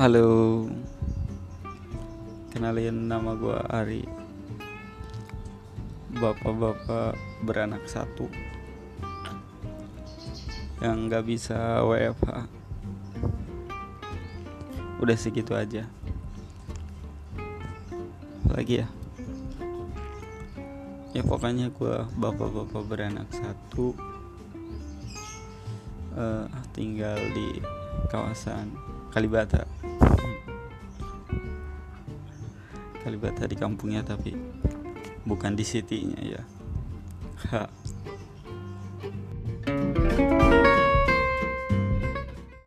Halo. Kenalin nama gue Ari. Bapak-bapak beranak satu Yang gak bisa WFH Udah segitu aja. Lagi ya? Ya pokoknya gue bapak-bapak beranak satu uh, Tinggal di kawasan Kalibata Kalibata di kampungnya tapi bukan di citynya ya